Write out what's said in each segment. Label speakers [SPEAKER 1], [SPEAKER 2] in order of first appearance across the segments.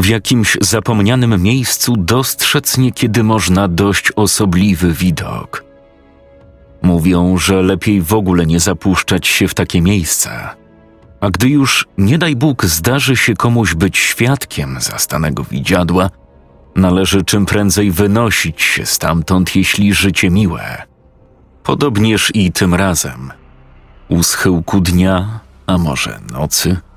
[SPEAKER 1] w jakimś zapomnianym miejscu dostrzec niekiedy można dość osobliwy widok. Mówią, że lepiej w ogóle nie zapuszczać się w takie miejsca. A gdy już, nie daj Bóg, zdarzy się komuś być świadkiem zastanego widziadła, należy czym prędzej wynosić się stamtąd, jeśli życie miłe. Podobnież i tym razem. U schyłku dnia, a może nocy –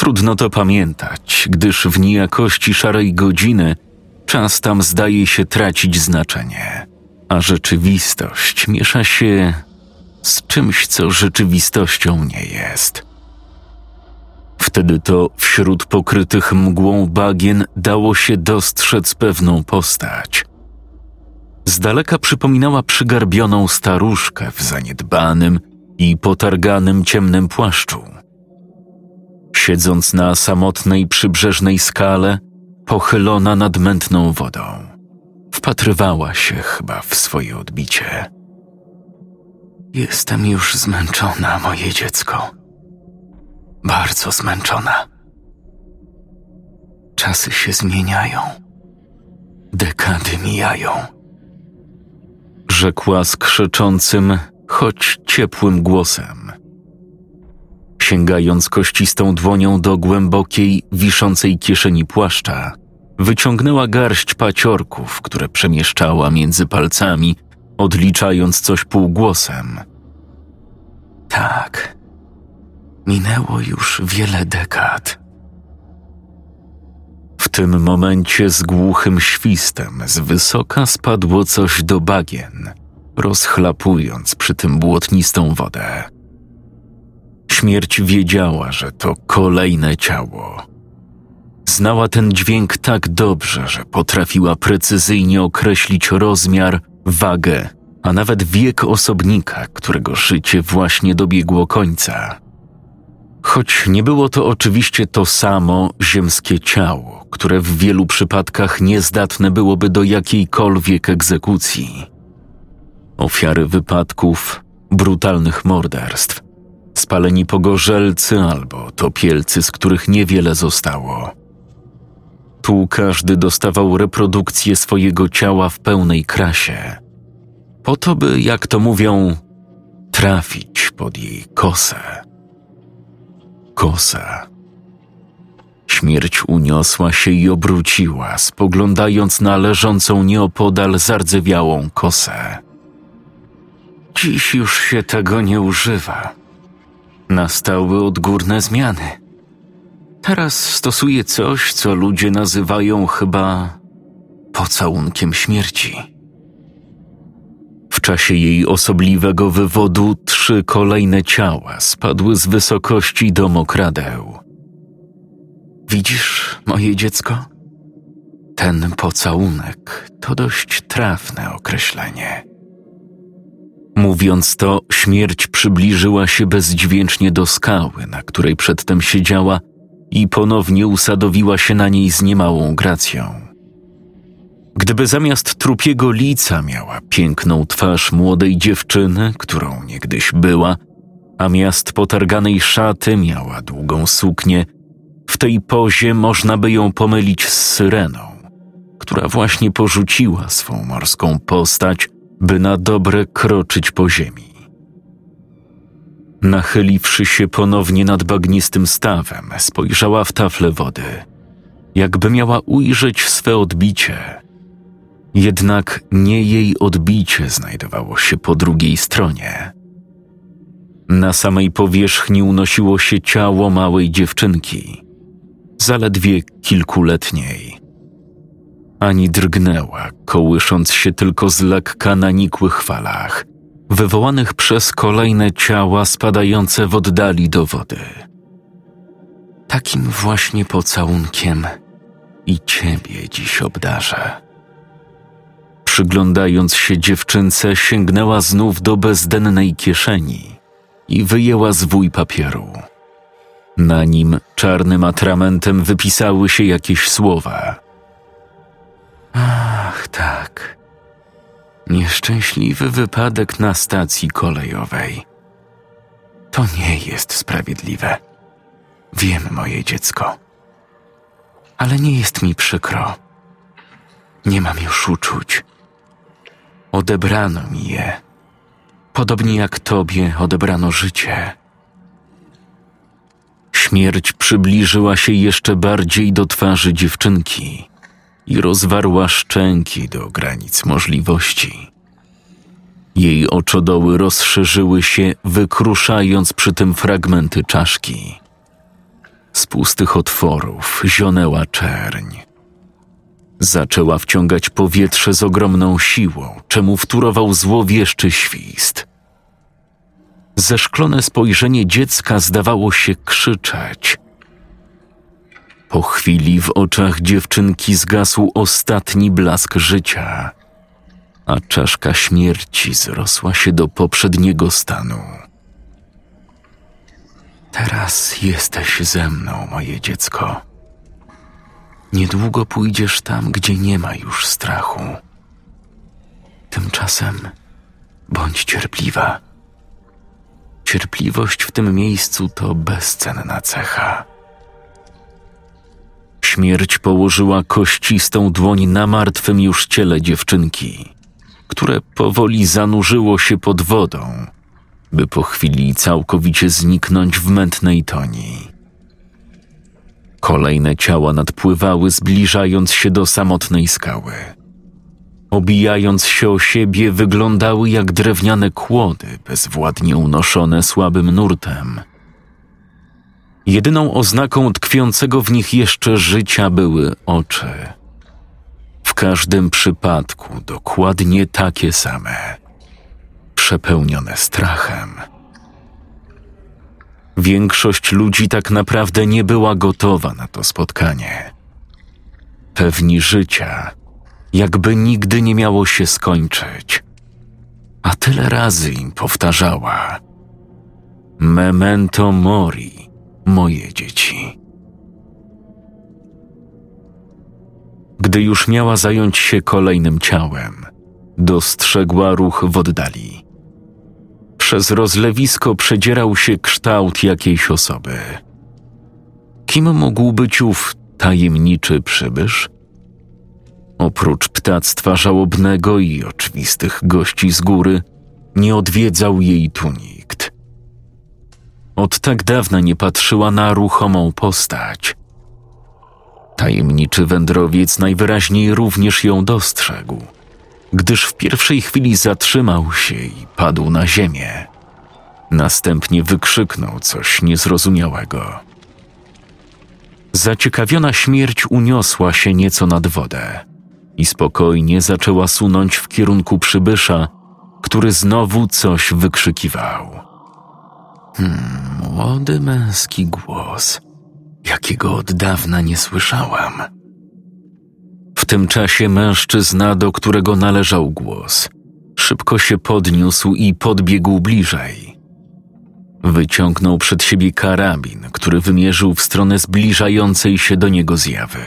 [SPEAKER 1] Trudno to pamiętać, gdyż w niejakości szarej godziny czas tam zdaje się tracić znaczenie, a rzeczywistość miesza się z czymś, co rzeczywistością nie jest. Wtedy to wśród pokrytych mgłą bagien dało się dostrzec pewną postać. Z daleka przypominała przygarbioną staruszkę w zaniedbanym i potarganym ciemnym płaszczu siedząc na samotnej przybrzeżnej skale, pochylona nad mętną wodą. Wpatrywała się chyba w swoje odbicie. Jestem już zmęczona, moje dziecko. Bardzo zmęczona. Czasy się zmieniają. Dekady mijają. Rzekła skrzeczącym, choć ciepłym głosem sięgając kościstą dłonią do głębokiej, wiszącej kieszeni płaszcza, wyciągnęła garść paciorków, które przemieszczała między palcami, odliczając coś półgłosem. Tak, minęło już wiele dekad. W tym momencie z głuchym świstem z wysoka spadło coś do bagien, rozchlapując przy tym błotnistą wodę. Śmierć wiedziała, że to kolejne ciało. Znała ten dźwięk tak dobrze, że potrafiła precyzyjnie określić rozmiar, wagę, a nawet wiek osobnika, którego życie właśnie dobiegło końca. Choć nie było to oczywiście to samo ziemskie ciało, które w wielu przypadkach niezdatne byłoby do jakiejkolwiek egzekucji. Ofiary wypadków, brutalnych morderstw, spaleni pogorzelcy albo topielcy, z których niewiele zostało. Tu każdy dostawał reprodukcję swojego ciała w pełnej krasie, po to by, jak to mówią, trafić pod jej kosę. Kosa. Śmierć uniosła się i obróciła, spoglądając na leżącą nieopodal zardzewiałą kosę. Dziś już się tego nie używa nastały odgórne zmiany. Teraz stosuje coś, co ludzie nazywają chyba pocałunkiem śmierci. W czasie jej osobliwego wywodu trzy kolejne ciała spadły z wysokości domokradeł. Widzisz, moje dziecko? Ten pocałunek to dość trafne określenie. Mówiąc to, śmierć przybliżyła się bezdźwięcznie do skały, na której przedtem siedziała i ponownie usadowiła się na niej z niemałą gracją. Gdyby zamiast trupiego lica miała piękną twarz młodej dziewczyny, którą niegdyś była, a miast potarganej szaty miała długą suknię, w tej pozie można by ją pomylić z syreną, która właśnie porzuciła swą morską postać by na dobre kroczyć po ziemi. Nachyliwszy się ponownie nad bagnistym stawem, spojrzała w taflę wody, jakby miała ujrzeć swe odbicie. Jednak nie jej odbicie znajdowało się po drugiej stronie. Na samej powierzchni unosiło się ciało małej dziewczynki, zaledwie kilkuletniej ani drgnęła, kołysząc się tylko z lekka na nikłych falach, wywołanych przez kolejne ciała spadające w oddali do wody. Takim właśnie pocałunkiem i ciebie dziś obdarzę. Przyglądając się dziewczynce, sięgnęła znów do bezdennej kieszeni i wyjęła zwój papieru. Na nim czarnym atramentem wypisały się jakieś słowa. Ach, tak. Nieszczęśliwy wypadek na stacji kolejowej. To nie jest sprawiedliwe. Wiem, moje dziecko. Ale nie jest mi przykro. Nie mam już uczuć. Odebrano mi je. Podobnie jak tobie odebrano życie. Śmierć przybliżyła się jeszcze bardziej do twarzy dziewczynki i rozwarła szczęki do granic możliwości. Jej oczodoły rozszerzyły się, wykruszając przy tym fragmenty czaszki. Z pustych otworów zionęła czerń. Zaczęła wciągać powietrze z ogromną siłą, czemu wtórował złowieszczy świst. Zeszklone spojrzenie dziecka zdawało się krzyczeć. Po chwili w oczach dziewczynki zgasł ostatni blask życia, a czaszka śmierci zrosła się do poprzedniego stanu. Teraz jesteś ze mną, moje dziecko. Niedługo pójdziesz tam, gdzie nie ma już strachu. Tymczasem bądź cierpliwa. Cierpliwość w tym miejscu to bezcenna cecha. Śmierć położyła kościstą dłoń na martwym już ciele dziewczynki, które powoli zanurzyło się pod wodą, by po chwili całkowicie zniknąć w mętnej toni. Kolejne ciała nadpływały, zbliżając się do samotnej skały. Obijając się o siebie, wyglądały jak drewniane kłody, bezwładnie unoszone słabym nurtem. Jedyną oznaką tkwiącego w nich jeszcze życia były oczy. W każdym przypadku dokładnie takie same, przepełnione strachem. Większość ludzi tak naprawdę nie była gotowa na to spotkanie. Pewni życia, jakby nigdy nie miało się skończyć. A tyle razy im powtarzała: Memento mori, moje dzieci. Gdy już miała zająć się kolejnym ciałem, dostrzegła ruch w oddali. Przez rozlewisko przedzierał się kształt jakiejś osoby. Kim mógł być ów tajemniczy przybysz? Oprócz ptactwa żałobnego i oczywistych gości z góry, nie odwiedzał jej tu nikt. Od tak dawna nie patrzyła na ruchomą postać. Tajemniczy wędrowiec najwyraźniej również ją dostrzegł – gdyż w pierwszej chwili zatrzymał się i padł na ziemię. Następnie wykrzyknął coś niezrozumiałego. Zaciekawiona śmierć uniosła się nieco nad wodę i spokojnie zaczęła sunąć w kierunku przybysza, który znowu coś wykrzykiwał. Młody męski głos, jakiego od dawna nie słyszałam. W tym czasie mężczyzna, do którego należał głos, szybko się podniósł i podbiegł bliżej. Wyciągnął przed siebie karabin, który wymierzył w stronę zbliżającej się do niego zjawy.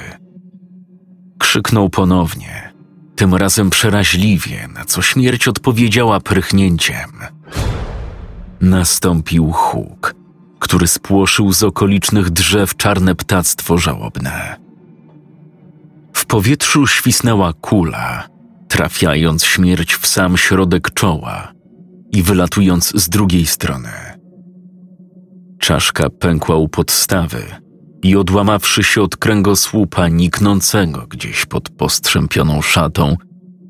[SPEAKER 1] Krzyknął ponownie, tym razem przeraźliwie, na co śmierć odpowiedziała prychnięciem. Nastąpił huk, który spłoszył z okolicznych drzew czarne ptactwo żałobne. W powietrzu świsnęła kula, trafiając śmierć w sam środek czoła i wylatując z drugiej strony. Czaszka pękła u podstawy i odłamawszy się od kręgosłupa niknącego gdzieś pod postrzępioną szatą,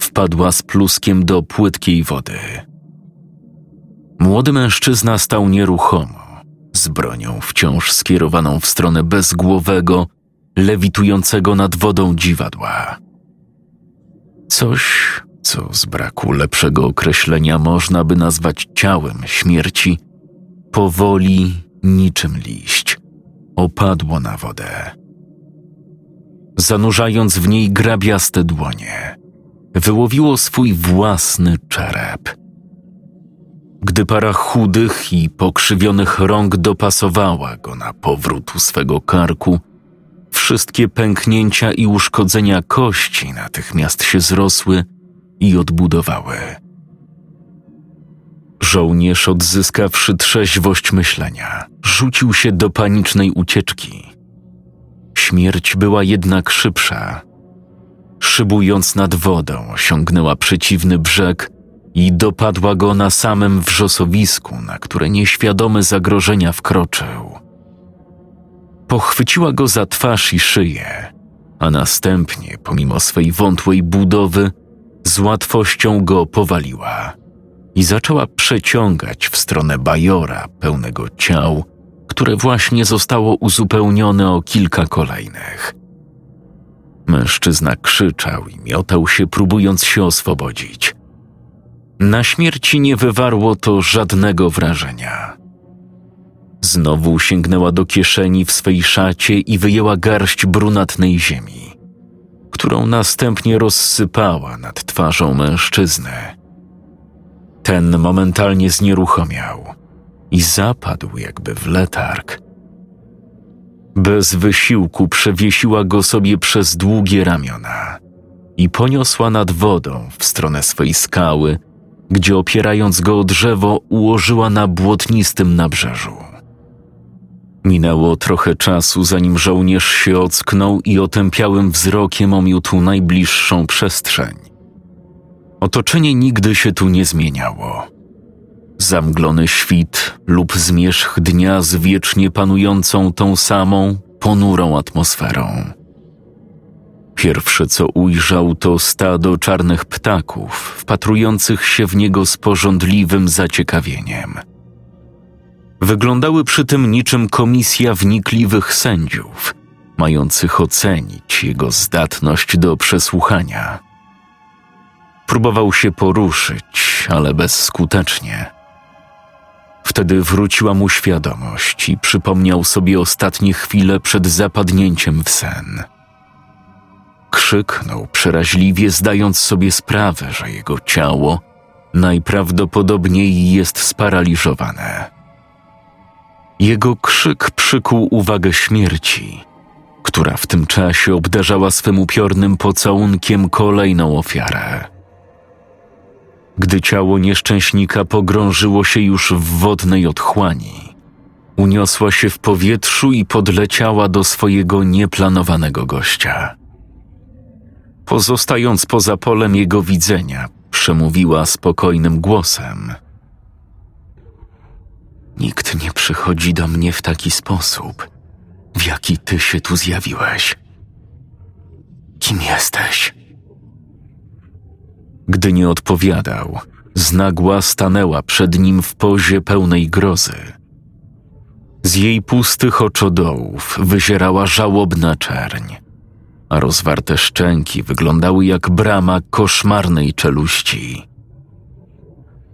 [SPEAKER 1] wpadła z pluskiem do płytkiej wody. Młody mężczyzna stał nieruchomo, z bronią wciąż skierowaną w stronę bezgłowego, lewitującego nad wodą dziwadła. Coś, co z braku lepszego określenia można by nazwać ciałem śmierci, powoli, niczym liść, opadło na wodę. Zanurzając w niej grabiaste dłonie, wyłowiło swój własny czerep. Gdy para chudych i pokrzywionych rąk dopasowała go na powrót u swego karku, wszystkie pęknięcia i uszkodzenia kości natychmiast się zrosły i odbudowały. Żołnierz, odzyskawszy trzeźwość myślenia, rzucił się do panicznej ucieczki. Śmierć była jednak szybsza. Szybując nad wodą, osiągnęła przeciwny brzeg i dopadła go na samym wrzosowisku, na które nieświadomy zagrożenia wkroczył. Pochwyciła go za twarz i szyję, a następnie, pomimo swej wątłej budowy, z łatwością go powaliła i zaczęła przeciągać w stronę bajora pełnego ciał, które właśnie zostało uzupełnione o kilka kolejnych. Mężczyzna krzyczał i miotał się, próbując się oswobodzić. Na śmierci nie wywarło to żadnego wrażenia. Znowu sięgnęła do kieszeni w swej szacie i wyjęła garść brunatnej ziemi, którą następnie rozsypała nad twarzą mężczyzny. Ten momentalnie znieruchomiał i zapadł jakby w letarg. Bez wysiłku przewiesiła go sobie przez długie ramiona i poniosła nad wodą w stronę swej skały, gdzie opierając go o drzewo ułożyła na błotnistym nabrzeżu. Minęło trochę czasu, zanim żołnierz się ocknął i otępiałym wzrokiem omiótł najbliższą przestrzeń. Otoczenie nigdy się tu nie zmieniało. Zamglony świt lub zmierzch dnia z wiecznie panującą tą samą, ponurą atmosferą. Pierwsze co ujrzał to stado czarnych ptaków, wpatrujących się w niego z porządliwym zaciekawieniem. Wyglądały przy tym niczym komisja wnikliwych sędziów, mających ocenić jego zdatność do przesłuchania. Próbował się poruszyć, ale bezskutecznie. Wtedy wróciła mu świadomość i przypomniał sobie ostatnie chwile przed zapadnięciem w sen. Krzyknął przeraźliwie, zdając sobie sprawę, że jego ciało najprawdopodobniej jest sparaliżowane. Jego krzyk przykuł uwagę śmierci, która w tym czasie obdarzała swym upiornym pocałunkiem kolejną ofiarę. Gdy ciało nieszczęśnika pogrążyło się już w wodnej otchłani, uniosła się w powietrzu i podleciała do swojego nieplanowanego gościa. Pozostając poza polem jego widzenia, przemówiła spokojnym głosem. Nikt nie przychodzi do mnie w taki sposób, w jaki ty się tu zjawiłeś. Kim jesteś? Gdy nie odpowiadał, znagła stanęła przed nim w pozie pełnej grozy. Z jej pustych oczodołów wyzierała żałobna czerń, a rozwarte szczęki wyglądały jak brama koszmarnej czeluści.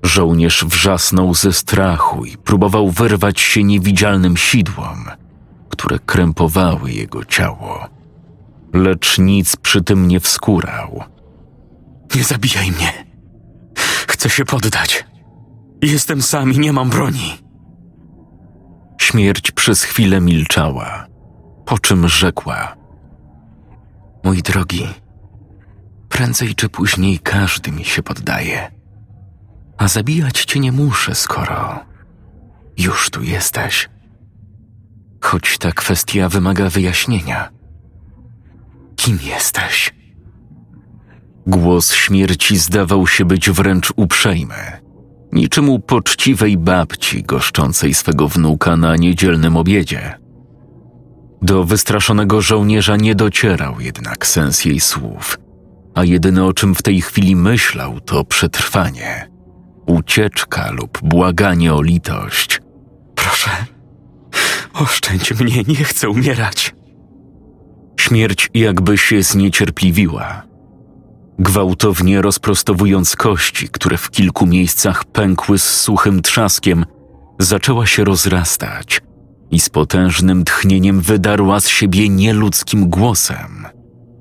[SPEAKER 1] Żołnierz wrzasnął ze strachu i próbował wyrwać się niewidzialnym sidłom, które krępowały jego ciało. Lecz nic przy tym nie wskórał. Nie zabijaj mnie. Chcę się poddać. Jestem sam i nie mam broni. Śmierć przez chwilę milczała, po czym rzekła: Mój drogi, prędzej czy później każdy mi się poddaje. A zabijać cię nie muszę, skoro już tu jesteś. Choć ta kwestia wymaga wyjaśnienia. Kim jesteś? Głos śmierci zdawał się być wręcz uprzejmy, niczym u poczciwej babci goszczącej swego wnuka na niedzielnym obiedzie. Do wystraszonego żołnierza nie docierał jednak sens jej słów, a jedyne o czym w tej chwili myślał to przetrwanie, ucieczka lub błaganie o litość. Proszę, oszczędź mnie, nie chcę umierać. Śmierć jakby się zniecierpliwiła gwałtownie rozprostowując kości, które w kilku miejscach pękły z suchym trzaskiem, zaczęła się rozrastać i z potężnym tchnieniem wydarła z siebie nieludzkim głosem.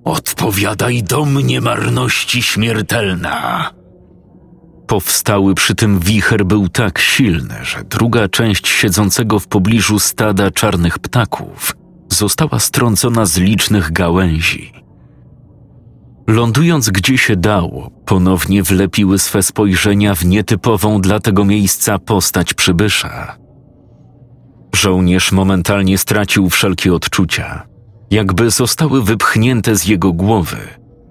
[SPEAKER 1] Odpowiadaj do mnie, marności śmiertelna. Powstały przy tym wicher był tak silny, że druga część siedzącego w pobliżu stada czarnych ptaków została strącona z licznych gałęzi. Lądując gdzie się dało, ponownie wlepiły swe spojrzenia w nietypową dla tego miejsca postać przybysza. Żołnierz momentalnie stracił wszelkie odczucia, jakby zostały wypchnięte z jego głowy,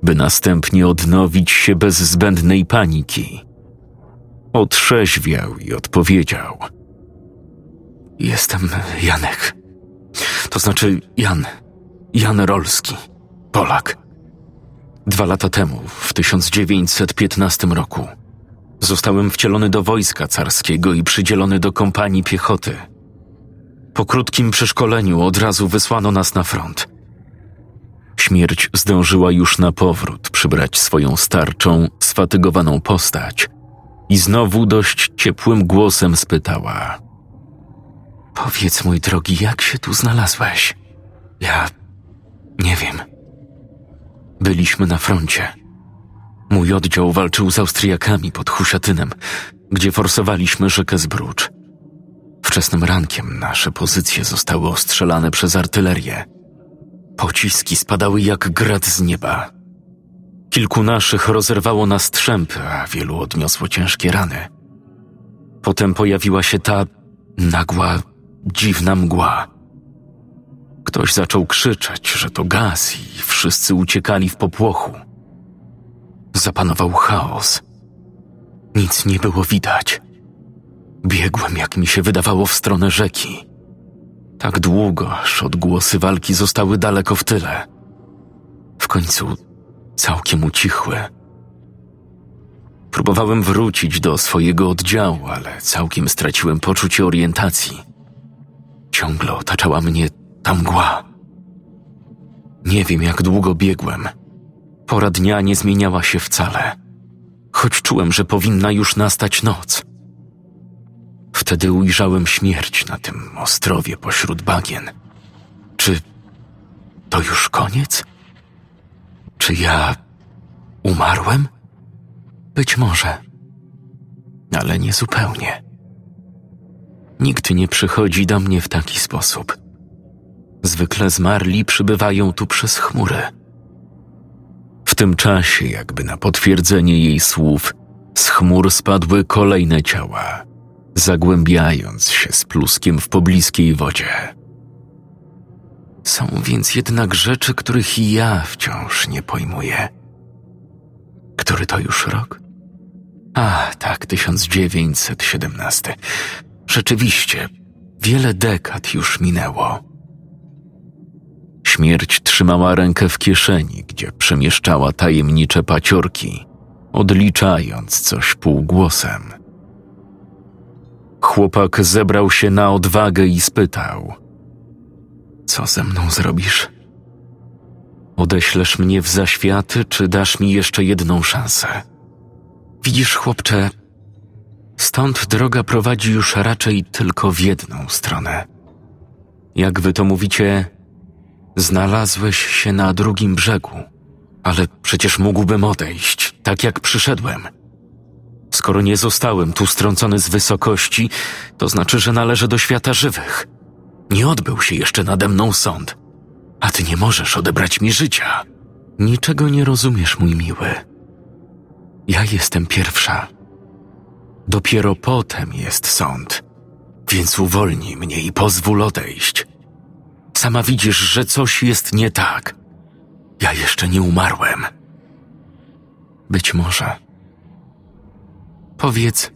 [SPEAKER 1] by następnie odnowić się bez zbędnej paniki. Otrzeźwiał i odpowiedział: Jestem Janek. To znaczy Jan. Jan Rolski, Polak. Dwa lata temu, w 1915 roku, zostałem wcielony do wojska carskiego i przydzielony do kompanii piechoty. Po krótkim przeszkoleniu od razu wysłano nas na front. Śmierć zdążyła już na powrót przybrać swoją starczą, sfatygowaną postać i znowu dość ciepłym głosem spytała: Powiedz, mój drogi, jak się tu znalazłeś? Ja nie wiem. Byliśmy na froncie. Mój oddział walczył z Austriakami pod Husiatynem, gdzie forsowaliśmy rzekę Zbrucz. Wczesnym rankiem nasze pozycje zostały ostrzelane przez artylerię. Pociski spadały jak grad z nieba. Kilku naszych rozerwało na strzępy, a wielu odniosło ciężkie rany. Potem pojawiła się ta nagła, dziwna mgła. Ktoś zaczął krzyczeć, że to gaz i wszyscy uciekali w popłochu. Zapanował chaos. Nic nie było widać. Biegłem, jak mi się wydawało, w stronę rzeki. Tak długo, aż odgłosy walki zostały daleko w tyle. W końcu całkiem ucichły. Próbowałem wrócić do swojego oddziału, ale całkiem straciłem poczucie orientacji. Ciągle otaczała mnie ta mgła. Nie wiem, jak długo biegłem. Pora dnia nie zmieniała się wcale, choć czułem, że powinna już nastać noc. Wtedy ujrzałem śmierć na tym ostrowie pośród bagien. Czy to już koniec? Czy ja umarłem? Być może, ale nie zupełnie. Nikt nie przychodzi do mnie w taki sposób. Zwykle zmarli przybywają tu przez chmury. W tym czasie, jakby na potwierdzenie jej słów, z chmur spadły kolejne ciała, zagłębiając się z pluskiem w pobliskiej wodzie. Są więc jednak rzeczy, których ja wciąż nie pojmuję. Który to już rok? A, tak, 1917. Rzeczywiście, wiele dekad już minęło. Śmierć trzymała rękę w kieszeni, gdzie przemieszczała tajemnicze paciorki, odliczając coś półgłosem. Chłopak zebrał się na odwagę i spytał: Co ze mną zrobisz? Odeślesz mnie w zaświaty, czy dasz mi jeszcze jedną szansę? Widzisz, chłopcze, stąd droga prowadzi już raczej tylko w jedną stronę. Jak wy to mówicie, znalazłeś się na drugim brzegu, ale przecież mógłbym odejść, tak jak przyszedłem. Skoro nie zostałem tu strącony z wysokości, to znaczy, że należę do świata żywych. Nie odbył się jeszcze nade mną sąd, a ty nie możesz odebrać mi życia. Niczego nie rozumiesz, mój miły. Ja jestem pierwsza. Dopiero potem jest sąd, więc uwolnij mnie i pozwól odejść. Sama widzisz, że coś jest nie tak. Ja jeszcze nie umarłem. Być może. Powiedz,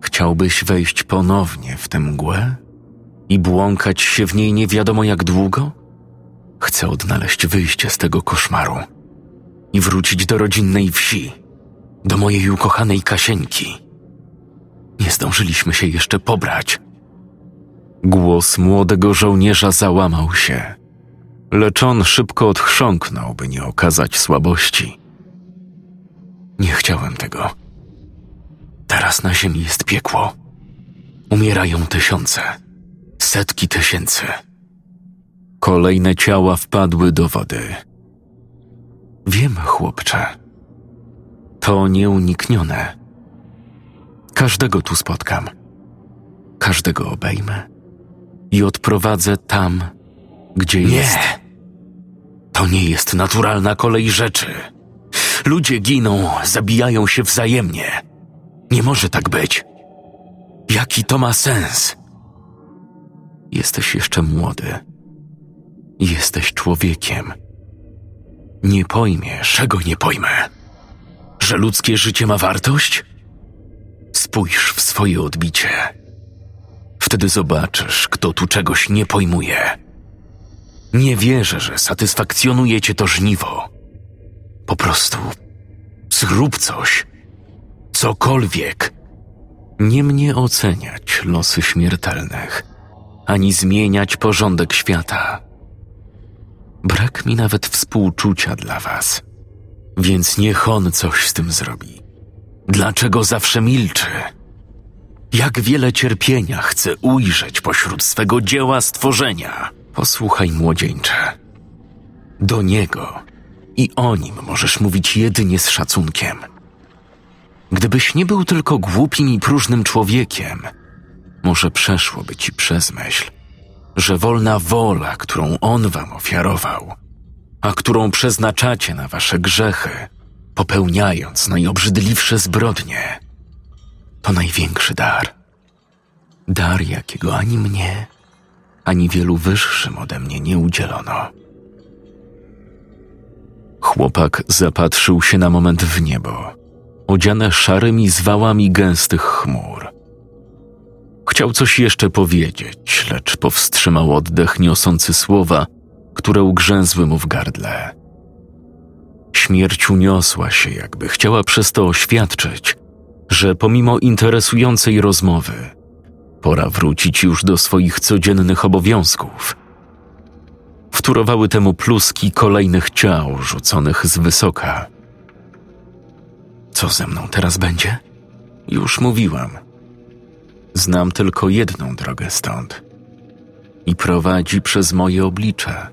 [SPEAKER 1] chciałbyś wejść ponownie w tę mgłę i błąkać się w niej nie wiadomo jak długo? Chcę odnaleźć wyjście z tego koszmaru i wrócić do rodzinnej wsi, do mojej ukochanej Kasieńki. Nie zdążyliśmy się jeszcze pobrać. Głos młodego żołnierza załamał się, lecz on szybko odchrząknął, by nie okazać słabości. Nie chciałem tego. Teraz na ziemi jest piekło. Umierają tysiące, setki tysięcy. Kolejne ciała wpadły do wody. Wiem, chłopcze. To nieuniknione. Każdego tu spotkam. Każdego obejmę i odprowadzę tam, gdzie
[SPEAKER 2] Nie.
[SPEAKER 1] jest. To nie jest naturalna kolej rzeczy. Ludzie giną, zabijają się wzajemnie. Nie może tak być. Jaki to ma sens? Jesteś jeszcze młody. Jesteś człowiekiem. Nie pojmiesz.
[SPEAKER 2] Czego nie pojmę?
[SPEAKER 1] Że ludzkie życie ma wartość? Spójrz w swoje odbicie. Wtedy zobaczysz, kto tu czegoś nie pojmuje. Nie wierzę, że satysfakcjonuje cię to żniwo. Po prostu zrób coś. Cokolwiek. Nie mnie oceniać losy śmiertelnych, ani zmieniać porządek świata. Brak mi nawet współczucia dla was. Więc niech on coś z tym zrobi. Dlaczego zawsze milczy? Jak wiele cierpienia chce ujrzeć pośród swego dzieła stworzenia. Posłuchaj, młodzieńcze. Do niego i o nim możesz mówić jedynie z szacunkiem. Gdybyś nie był tylko głupim i próżnym człowiekiem, może przeszłoby ci przez myśl, że wolna wola, którą on wam ofiarował, a którą przeznaczacie na wasze grzechy, popełniając najobrzydliwsze zbrodnie, to największy dar. Dar, jakiego ani mnie, ani wielu wyższym ode mnie nie udzielono. Chłopak zapatrzył się na moment w niebo, odziane szarymi zwałami gęstych chmur. Chciał coś jeszcze powiedzieć, lecz powstrzymał oddech niosący słowa, które ugrzęzły mu w gardle. Śmierć uniosła się, jakby chciała przez to oświadczyć, że pomimo interesującej rozmowy, pora wrócić już do swoich codziennych obowiązków. Wtórowały temu pluski kolejnych ciał rzuconych z wysoka. Co ze mną teraz będzie? Już mówiłam. Znam tylko jedną drogę stąd i prowadzi przez moje oblicze.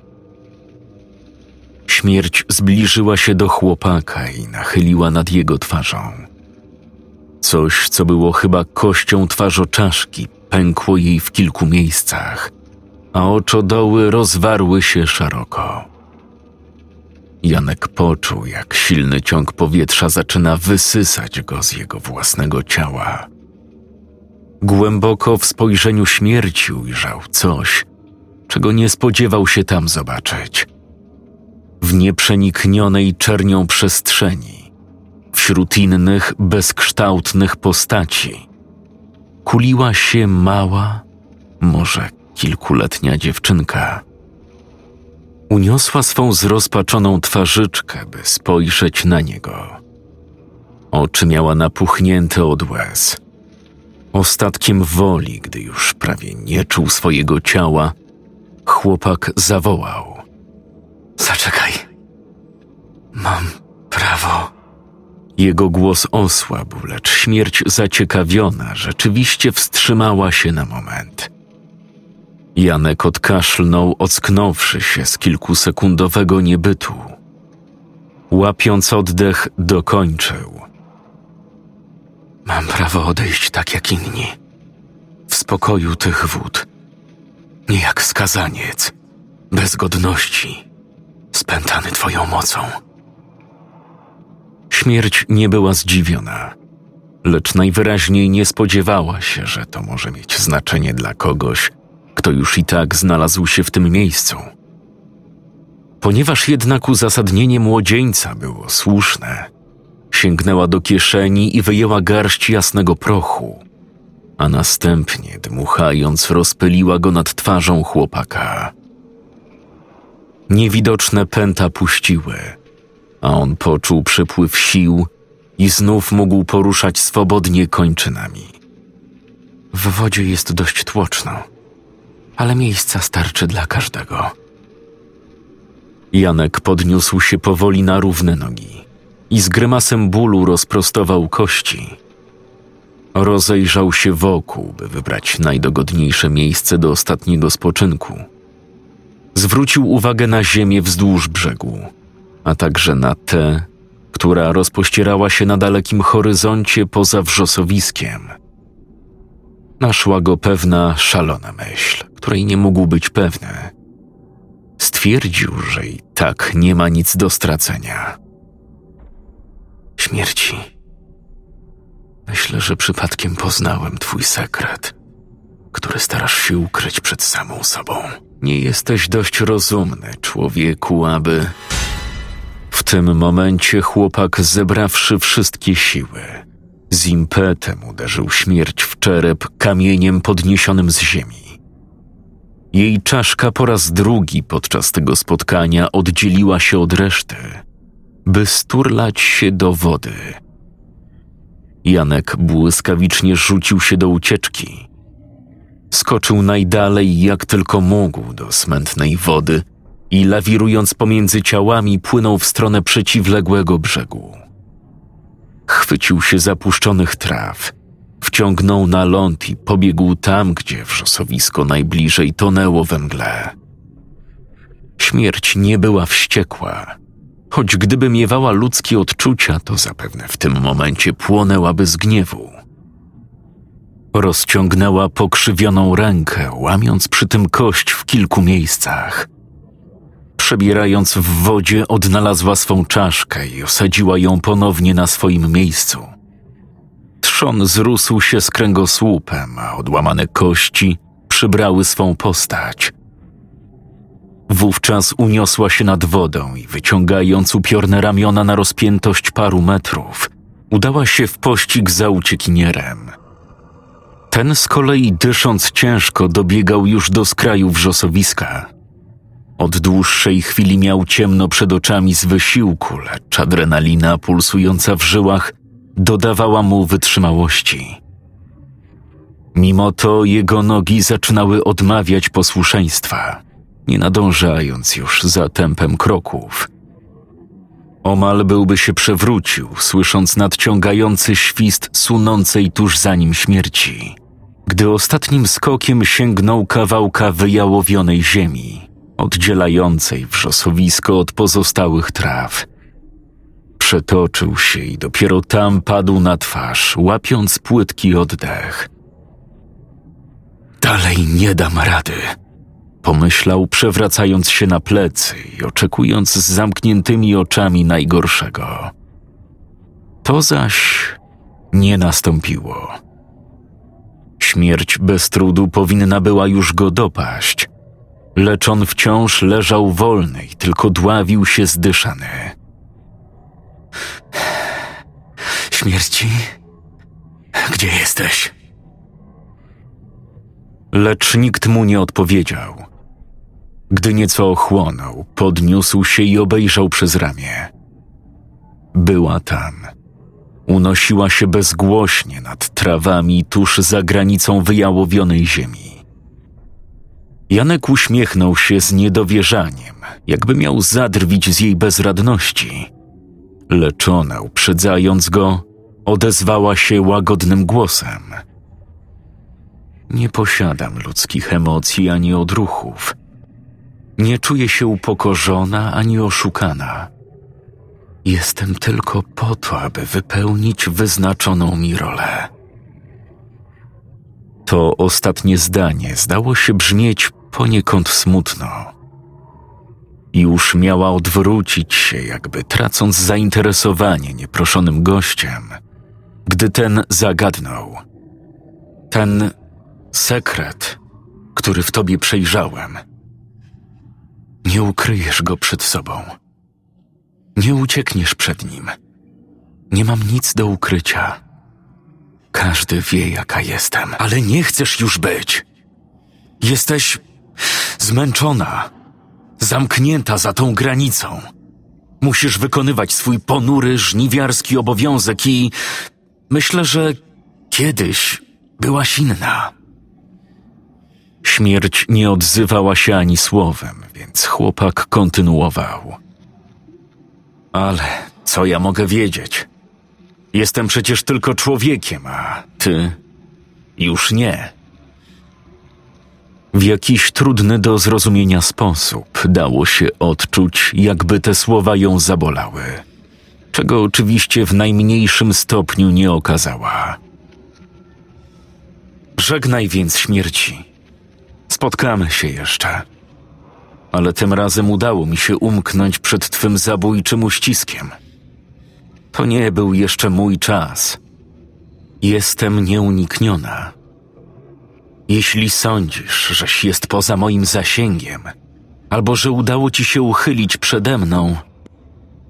[SPEAKER 1] Śmierć zbliżyła się do chłopaka i nachyliła nad jego twarzą. Coś, co było chyba kością twarzoczaszki, pękło jej w kilku miejscach, a oczodoły rozwarły się szeroko. Janek poczuł, jak silny ciąg powietrza zaczyna wysysać go z jego własnego ciała. Głęboko w spojrzeniu śmierci ujrzał coś, czego nie spodziewał się tam zobaczyć. W nieprzeniknionej czernią przestrzeni, wśród innych bezkształtnych postaci, kuliła się mała, może kilkuletnia dziewczynka. Uniosła swą zrozpaczoną twarzyczkę, by spojrzeć na niego. Oczy miała napuchnięte od łez. Ostatkiem woli, gdy już prawie nie czuł swojego ciała, chłopak zawołał.
[SPEAKER 2] Zaczekaj. Mam prawo.
[SPEAKER 1] Jego głos osłabł, lecz śmierć zaciekawiona rzeczywiście wstrzymała się na moment. Janek odkaszlnął, ocknąwszy się z kilkusekundowego niebytu. Łapiąc oddech, dokończył.
[SPEAKER 2] Mam prawo odejść tak jak inni. W spokoju tych wód. Nie jak skazaniec, bez godności, spętany twoją mocą.
[SPEAKER 1] Śmierć nie była zdziwiona, lecz najwyraźniej nie spodziewała się, że to może mieć znaczenie dla kogoś, kto już i tak znalazł się w tym miejscu. Ponieważ jednak uzasadnienie młodzieńca było słuszne, sięgnęła do kieszeni i wyjęła garść jasnego prochu, a następnie, dmuchając, rozpyliła go nad twarzą chłopaka. Niewidoczne pęta puściły, a on poczuł przypływ sił i znów mógł poruszać swobodnie kończynami.
[SPEAKER 2] W wodzie jest dość tłoczno, ale miejsca starczy dla każdego.
[SPEAKER 1] Janek podniósł się powoli na równe nogi i z grymasem bólu rozprostował kości. Rozejrzał się wokół, by wybrać najdogodniejsze miejsce do ostatniego spoczynku. Zwrócił uwagę na ziemię wzdłuż brzegu. a także na tę, która rozpościerała się na dalekim horyzoncie poza wrzosowiskiem. Naszła go pewna szalona myśl, której nie mógł być pewny. Stwierdził, że i tak nie ma nic do stracenia. Śmierci. Myślę, że przypadkiem poznałem twój sekret, który starasz się ukryć przed samą sobą. Nie jesteś dość rozumny, człowieku, aby. W tym momencie chłopak, zebrawszy wszystkie siły, z impetem uderzył śmierć w czerep kamieniem podniesionym z ziemi. Jej czaszka po raz drugi podczas tego spotkania oddzieliła się od reszty, by sturlać się do wody. Janek błyskawicznie rzucił się do ucieczki. Skoczył najdalej jak tylko mógł do smętnej wody i lawirując pomiędzy ciałami płynął w stronę przeciwległego brzegu. Chwycił się zapuszczonych traw, wciągnął na ląd i pobiegł tam, gdzie wrzosowisko najbliżej tonęło we mgle. Śmierć nie była wściekła, choć gdyby miewała ludzkie odczucia, to zapewne w tym momencie płonęłaby z gniewu. Rozciągnęła pokrzywioną rękę, łamiąc przy tym kość w kilku miejscach. Przebierając w wodzie, odnalazła swą czaszkę i osadziła ją ponownie na swoim miejscu. Trzon zrósł się z kręgosłupem, a odłamane kości przybrały swą postać. Wówczas uniosła się nad wodą i wyciągając upiorne ramiona na rozpiętość paru metrów, udała się w pościg za uciekinierem. Ten z kolei dysząc ciężko dobiegał już do skraju wrzosowiska. Od dłuższej chwili miał ciemno przed oczami z wysiłku, lecz adrenalina pulsująca w żyłach dodawała mu wytrzymałości. Mimo to jego nogi zaczynały odmawiać posłuszeństwa, nie nadążając już za tempem kroków. Omal byłby się przewrócił, słysząc nadciągający świst sunącej tuż za nim śmierci, gdy ostatnim skokiem sięgnął kawałka wyjałowionej ziemi, oddzielającej wrzosowisko od pozostałych traw. Przetoczył się i dopiero tam padł na twarz, łapiąc płytki oddech. Dalej nie dam rady, pomyślał, przewracając się na plecy i oczekując z zamkniętymi oczami najgorszego. To zaś nie nastąpiło. Śmierć bez trudu powinna była już go dopaść, lecz on wciąż leżał wolny i tylko dławił się zdyszany. Śmierci? Gdzie jesteś? Lecz nikt mu nie odpowiedział. Gdy nieco ochłonął, podniósł się i obejrzał przez ramię. Była tam. Unosiła się bezgłośnie nad trawami tuż za granicą wyjałowionej ziemi. Janek uśmiechnął się z niedowierzaniem, jakby miał zadrwić z jej bezradności. Lecz ona, uprzedzając go, odezwała się łagodnym głosem. Nie posiadam ludzkich emocji ani odruchów. Nie czuję się upokorzona ani oszukana. Jestem tylko po to, aby wypełnić wyznaczoną mi rolę. To ostatnie zdanie zdało się brzmieć poniekąd smutno. Już miała odwrócić się, jakby tracąc zainteresowanie nieproszonym gościem, gdy ten zagadnął. Ten sekret, który w tobie przejrzałem – nie ukryjesz go przed sobą. Nie uciekniesz przed nim. Nie mam nic do ukrycia. Każdy wie, jaka jestem, ale nie chcesz już być. Jesteś zmęczona, zamknięta za tą granicą. Musisz wykonywać swój ponury, żniwiarski obowiązek i myślę, że kiedyś byłaś inna. Śmierć nie odzywała się ani słowem, więc chłopak kontynuował. Ale co ja mogę wiedzieć? Jestem przecież tylko człowiekiem, a ty już nie. W jakiś trudny do zrozumienia sposób dało się odczuć, jakby te słowa ją zabolały, czego oczywiście w najmniejszym stopniu nie okazała. Żegnaj więc śmierci. Spotkamy się jeszcze. Ale tym razem udało mi się umknąć przed twym zabójczym uściskiem. To nie był jeszcze mój czas. Jestem nieunikniona. Jeśli sądzisz, żeś jest poza moim zasięgiem, albo że udało ci się uchylić przede mną,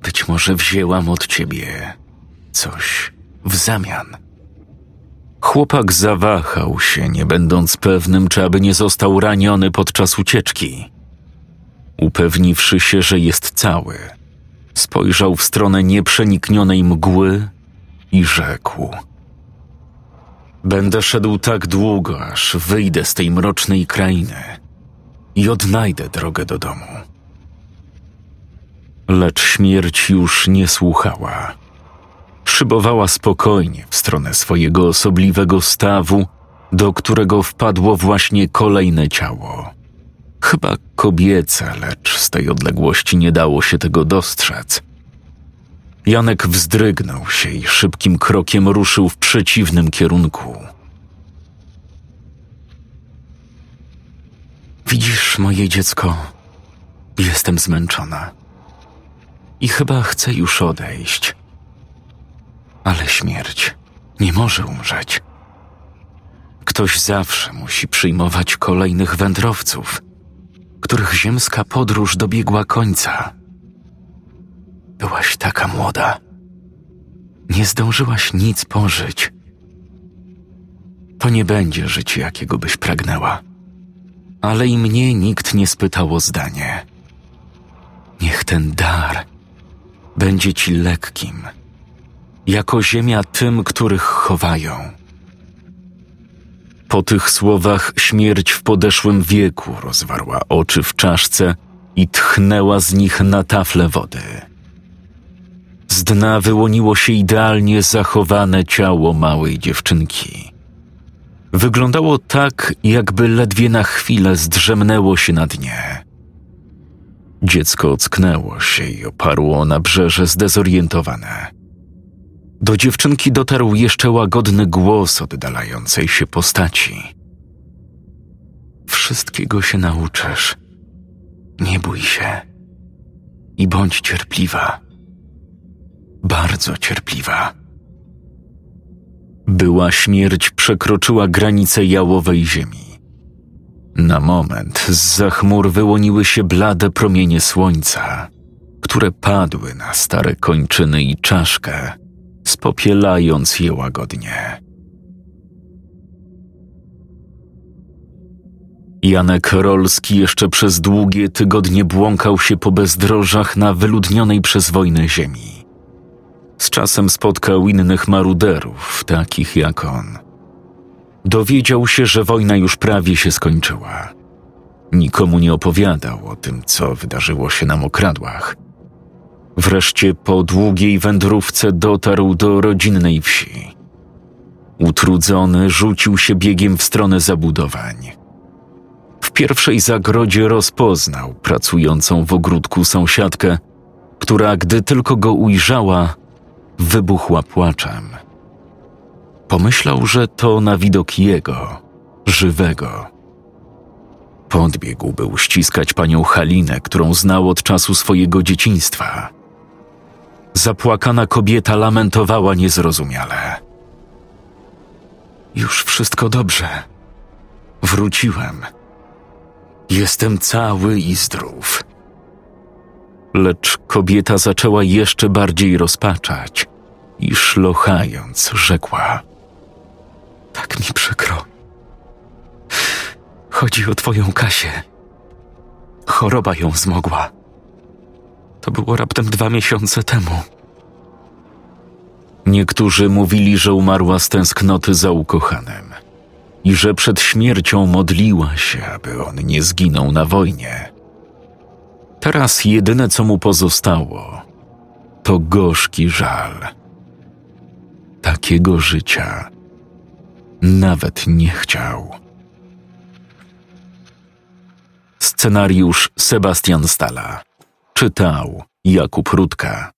[SPEAKER 1] być może wzięłam od ciebie coś w zamian. Chłopak zawahał się, nie będąc pewnym, czy aby nie został raniony podczas ucieczki. Upewniwszy się, że jest cały, spojrzał w stronę nieprzeniknionej mgły i rzekł: Będę szedł tak długo, aż wyjdę z tej mrocznej krainy i odnajdę drogę do domu. Lecz śmierć już nie słuchała. Szybowała spokojnie w stronę swojego osobliwego stawu, do którego wpadło właśnie kolejne ciało. Chyba kobiece, lecz z tej odległości nie dało się tego dostrzec. Janek wzdrygnął się i szybkim krokiem ruszył w przeciwnym kierunku. Widzisz, moje dziecko, jestem zmęczona i chyba chcę już odejść. Ale śmierć nie może umrzeć. Ktoś zawsze musi przyjmować kolejnych wędrowców, których ziemska podróż dobiegła końca. Byłaś taka młoda. Nie zdążyłaś nic pożyć. To nie będzie życie, jakiego byś pragnęła. Ale i mnie nikt nie spytał o zdanie. Niech ten dar będzie ci lekkim, jako ziemia tym, których chowają. Po tych słowach śmierć w podeszłym wieku rozwarła oczy w czaszce i tchnęła z nich na tafle wody. Z dna wyłoniło się idealnie zachowane ciało małej dziewczynki. Wyglądało tak, jakby ledwie na chwilę zdrzemnęło się na dnie. Dziecko ocknęło się i oparło na brzeże zdezorientowane. Do dziewczynki dotarł jeszcze łagodny głos oddalającej się postaci. Wszystkiego się nauczysz. Nie bój się i bądź cierpliwa bardzo cierpliwa. Była śmierć przekroczyła granicę jałowej ziemi. Na moment z za chmur wyłoniły się blade promienie słońca, które padły na stare kończyny i czaszkę, spopielając je łagodnie. Janek Rolski jeszcze przez długie tygodnie błąkał się po bezdrożach na wyludnionej przez wojnę ziemi z czasem spotkał innych maruderów, takich jak on. Dowiedział się, że wojna już prawie się skończyła. Nikomu nie opowiadał o tym, co wydarzyło się na mokradłach. Wreszcie po długiej wędrówce dotarł do rodzinnej wsi. Utrudzony rzucił się biegiem w stronę zabudowań. W pierwszej zagrodzie rozpoznał pracującą w ogródku sąsiadkę, która, gdy tylko go ujrzała, wybuchła płaczem. Pomyślał, że to na widok jego, żywego. Podbiegł, by uściskać panią Halinę, którą znał od czasu swojego dzieciństwa. Zapłakana kobieta lamentowała niezrozumiale. Już wszystko dobrze. Wróciłem. Jestem cały i zdrów. Lecz kobieta zaczęła jeszcze bardziej rozpaczać i szlochając rzekła: Tak mi przykro. Chodzi o twoją Kasię. Choroba ją zmogła. To było raptem dwa miesiące temu. Niektórzy mówili, że umarła z tęsknoty za ukochanym i że przed śmiercią modliła się, aby on nie zginął na wojnie. Teraz jedyne, co mu pozostało, to gorzki żal. Takiego życia nawet nie chciał. Scenariusz Sebastian Stala. Czytał Jakub Rutka.